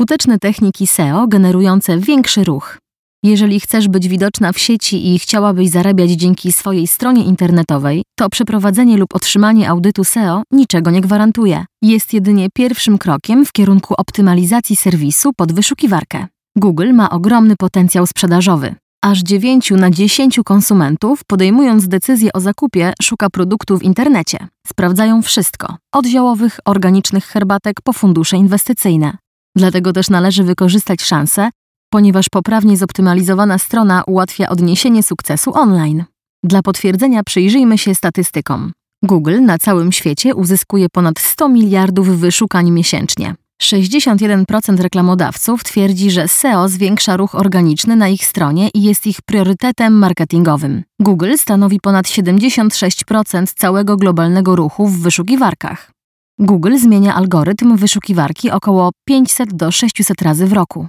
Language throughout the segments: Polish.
Skuteczne techniki SEO generujące większy ruch. Jeżeli chcesz być widoczna w sieci i chciałabyś zarabiać dzięki swojej stronie internetowej, to przeprowadzenie lub otrzymanie audytu SEO niczego nie gwarantuje. Jest jedynie pierwszym krokiem w kierunku optymalizacji serwisu pod wyszukiwarkę. Google ma ogromny potencjał sprzedażowy. Aż 9 na 10 konsumentów, podejmując decyzję o zakupie, szuka produktu w internecie. Sprawdzają wszystko, od ziołowych, organicznych herbatek po fundusze inwestycyjne. Dlatego też należy wykorzystać szansę, ponieważ poprawnie zoptymalizowana strona ułatwia odniesienie sukcesu online. Dla potwierdzenia przyjrzyjmy się statystykom. Google na całym świecie uzyskuje ponad 100 miliardów wyszukań miesięcznie. 61% reklamodawców twierdzi, że SEO zwiększa ruch organiczny na ich stronie i jest ich priorytetem marketingowym. Google stanowi ponad 76% całego globalnego ruchu w wyszukiwarkach. Google zmienia algorytm wyszukiwarki około 500 do 600 razy w roku.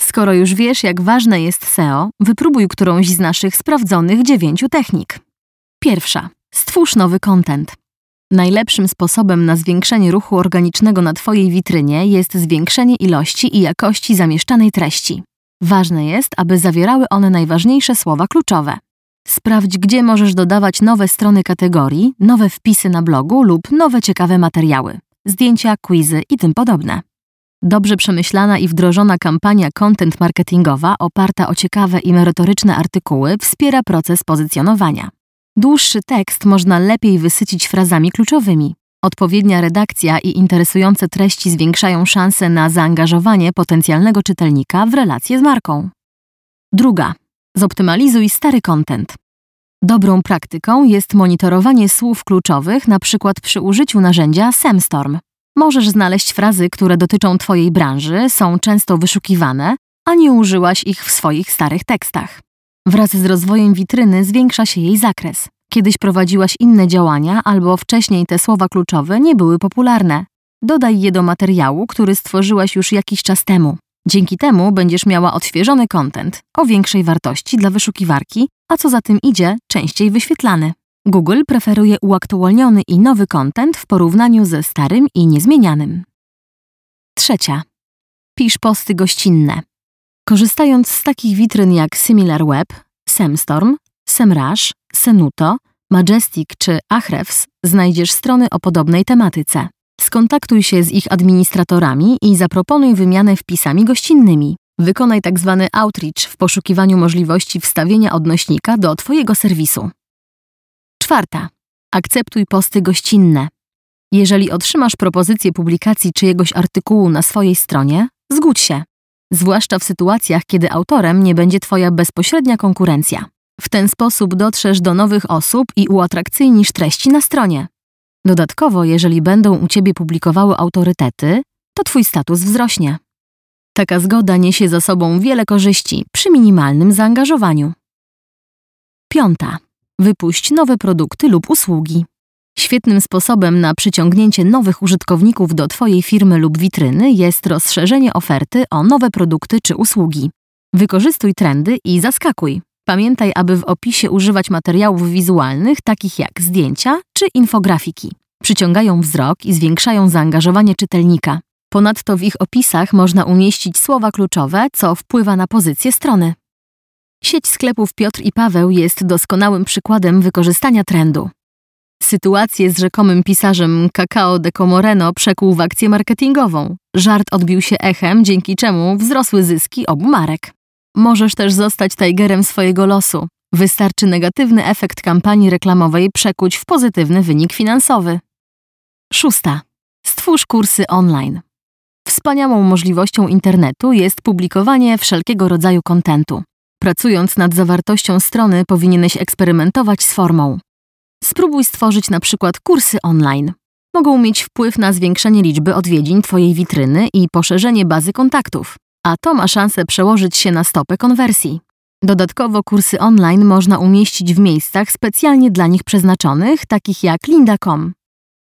Skoro już wiesz, jak ważne jest SEO, wypróbuj którąś z naszych sprawdzonych dziewięciu technik. Pierwsza. Stwórz nowy content. Najlepszym sposobem na zwiększenie ruchu organicznego na Twojej witrynie jest zwiększenie ilości i jakości zamieszczanej treści. Ważne jest, aby zawierały one najważniejsze słowa kluczowe. Sprawdź, gdzie możesz dodawać nowe strony kategorii, nowe wpisy na blogu lub nowe ciekawe materiały, zdjęcia, quizy i tym podobne. Dobrze przemyślana i wdrożona kampania content marketingowa oparta o ciekawe i merytoryczne artykuły wspiera proces pozycjonowania. Dłuższy tekst można lepiej wysycić frazami kluczowymi. Odpowiednia redakcja i interesujące treści zwiększają szanse na zaangażowanie potencjalnego czytelnika w relacje z marką. Druga. Zoptymalizuj stary content. Dobrą praktyką jest monitorowanie słów kluczowych, np. przy użyciu narzędzia Semstorm. Możesz znaleźć frazy, które dotyczą Twojej branży, są często wyszukiwane, a nie użyłaś ich w swoich starych tekstach. Wraz z rozwojem witryny zwiększa się jej zakres. Kiedyś prowadziłaś inne działania, albo wcześniej te słowa kluczowe nie były popularne. Dodaj je do materiału, który stworzyłaś już jakiś czas temu. Dzięki temu będziesz miała odświeżony content o większej wartości dla wyszukiwarki, a co za tym idzie, częściej wyświetlany. Google preferuje uaktualniony i nowy content w porównaniu ze starym i niezmienianym. Trzecia. Pisz posty gościnne. Korzystając z takich witryn jak SimilarWeb, Semstorm, Semrush, Senuto, Majestic czy Ahrefs, znajdziesz strony o podobnej tematyce. Skontaktuj się z ich administratorami i zaproponuj wymianę wpisami gościnnymi. Wykonaj tzw. Tak outreach w poszukiwaniu możliwości wstawienia odnośnika do Twojego serwisu. Czwarta. Akceptuj posty gościnne. Jeżeli otrzymasz propozycję publikacji czyjegoś artykułu na swojej stronie, zgódź się. Zwłaszcza w sytuacjach, kiedy autorem nie będzie Twoja bezpośrednia konkurencja. W ten sposób dotrzesz do nowych osób i uatrakcyjnisz treści na stronie. Dodatkowo, jeżeli będą u Ciebie publikowały autorytety, to Twój status wzrośnie. Taka zgoda niesie za sobą wiele korzyści przy minimalnym zaangażowaniu. Piąta. Wypuść nowe produkty lub usługi. Świetnym sposobem na przyciągnięcie nowych użytkowników do Twojej firmy lub witryny jest rozszerzenie oferty o nowe produkty czy usługi. Wykorzystuj trendy i zaskakuj. Pamiętaj, aby w opisie używać materiałów wizualnych takich jak zdjęcia czy infografiki. Przyciągają wzrok i zwiększają zaangażowanie czytelnika. Ponadto w ich opisach można umieścić słowa kluczowe, co wpływa na pozycję strony. Sieć sklepów Piotr i Paweł jest doskonałym przykładem wykorzystania trendu. Sytuację z rzekomym pisarzem Cacao de Comoreno przekuł w akcję marketingową. Żart odbił się echem, dzięki czemu wzrosły zyski obu marek. Możesz też zostać tigerem swojego losu. Wystarczy negatywny efekt kampanii reklamowej przekuć w pozytywny wynik finansowy. Szósta. Stwórz kursy online. Wspaniałą możliwością internetu jest publikowanie wszelkiego rodzaju kontentu. Pracując nad zawartością strony, powinieneś eksperymentować z formą. Spróbuj stworzyć na przykład kursy online. Mogą mieć wpływ na zwiększenie liczby odwiedzin Twojej witryny i poszerzenie bazy kontaktów, a to ma szansę przełożyć się na stopę konwersji. Dodatkowo kursy online można umieścić w miejscach specjalnie dla nich przeznaczonych, takich jak linda.com.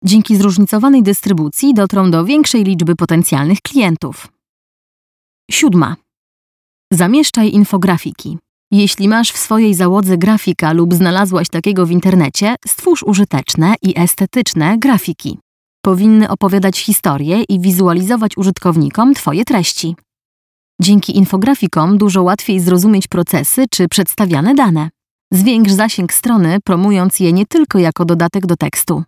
Dzięki zróżnicowanej dystrybucji dotrą do większej liczby potencjalnych klientów. Siódma. Zamieszczaj infografiki. Jeśli masz w swojej załodze grafika lub znalazłaś takiego w internecie, stwórz użyteczne i estetyczne grafiki. Powinny opowiadać historię i wizualizować użytkownikom Twoje treści. Dzięki infografikom dużo łatwiej zrozumieć procesy czy przedstawiane dane. Zwiększ zasięg strony, promując je nie tylko jako dodatek do tekstu.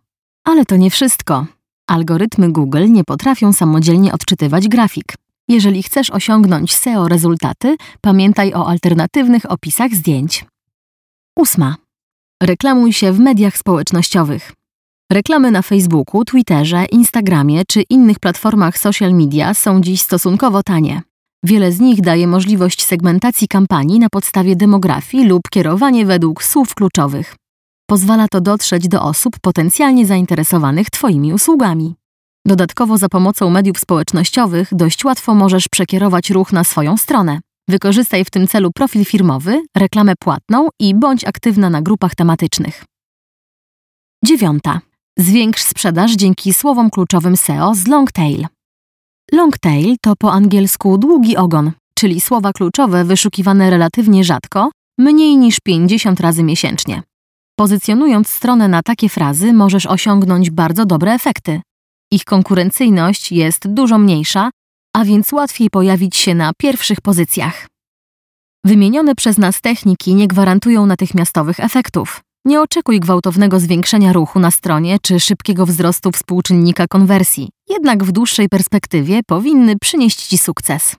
Ale to nie wszystko. Algorytmy Google nie potrafią samodzielnie odczytywać grafik. Jeżeli chcesz osiągnąć SEO rezultaty, pamiętaj o alternatywnych opisach zdjęć. Ósma. Reklamuj się w mediach społecznościowych. Reklamy na Facebooku, Twitterze, Instagramie czy innych platformach social media są dziś stosunkowo tanie. Wiele z nich daje możliwość segmentacji kampanii na podstawie demografii lub kierowanie według słów kluczowych. Pozwala to dotrzeć do osób potencjalnie zainteresowanych Twoimi usługami. Dodatkowo za pomocą mediów społecznościowych dość łatwo możesz przekierować ruch na swoją stronę. Wykorzystaj w tym celu profil firmowy, reklamę płatną i bądź aktywna na grupach tematycznych. Dziewiąta. Zwiększ sprzedaż dzięki słowom kluczowym SEO z long tail. Long tail to po angielsku długi ogon, czyli słowa kluczowe wyszukiwane relatywnie rzadko, mniej niż 50 razy miesięcznie. Pozycjonując stronę na takie frazy, możesz osiągnąć bardzo dobre efekty. Ich konkurencyjność jest dużo mniejsza, a więc łatwiej pojawić się na pierwszych pozycjach. Wymienione przez nas techniki nie gwarantują natychmiastowych efektów. Nie oczekuj gwałtownego zwiększenia ruchu na stronie czy szybkiego wzrostu współczynnika konwersji, jednak w dłuższej perspektywie powinny przynieść Ci sukces.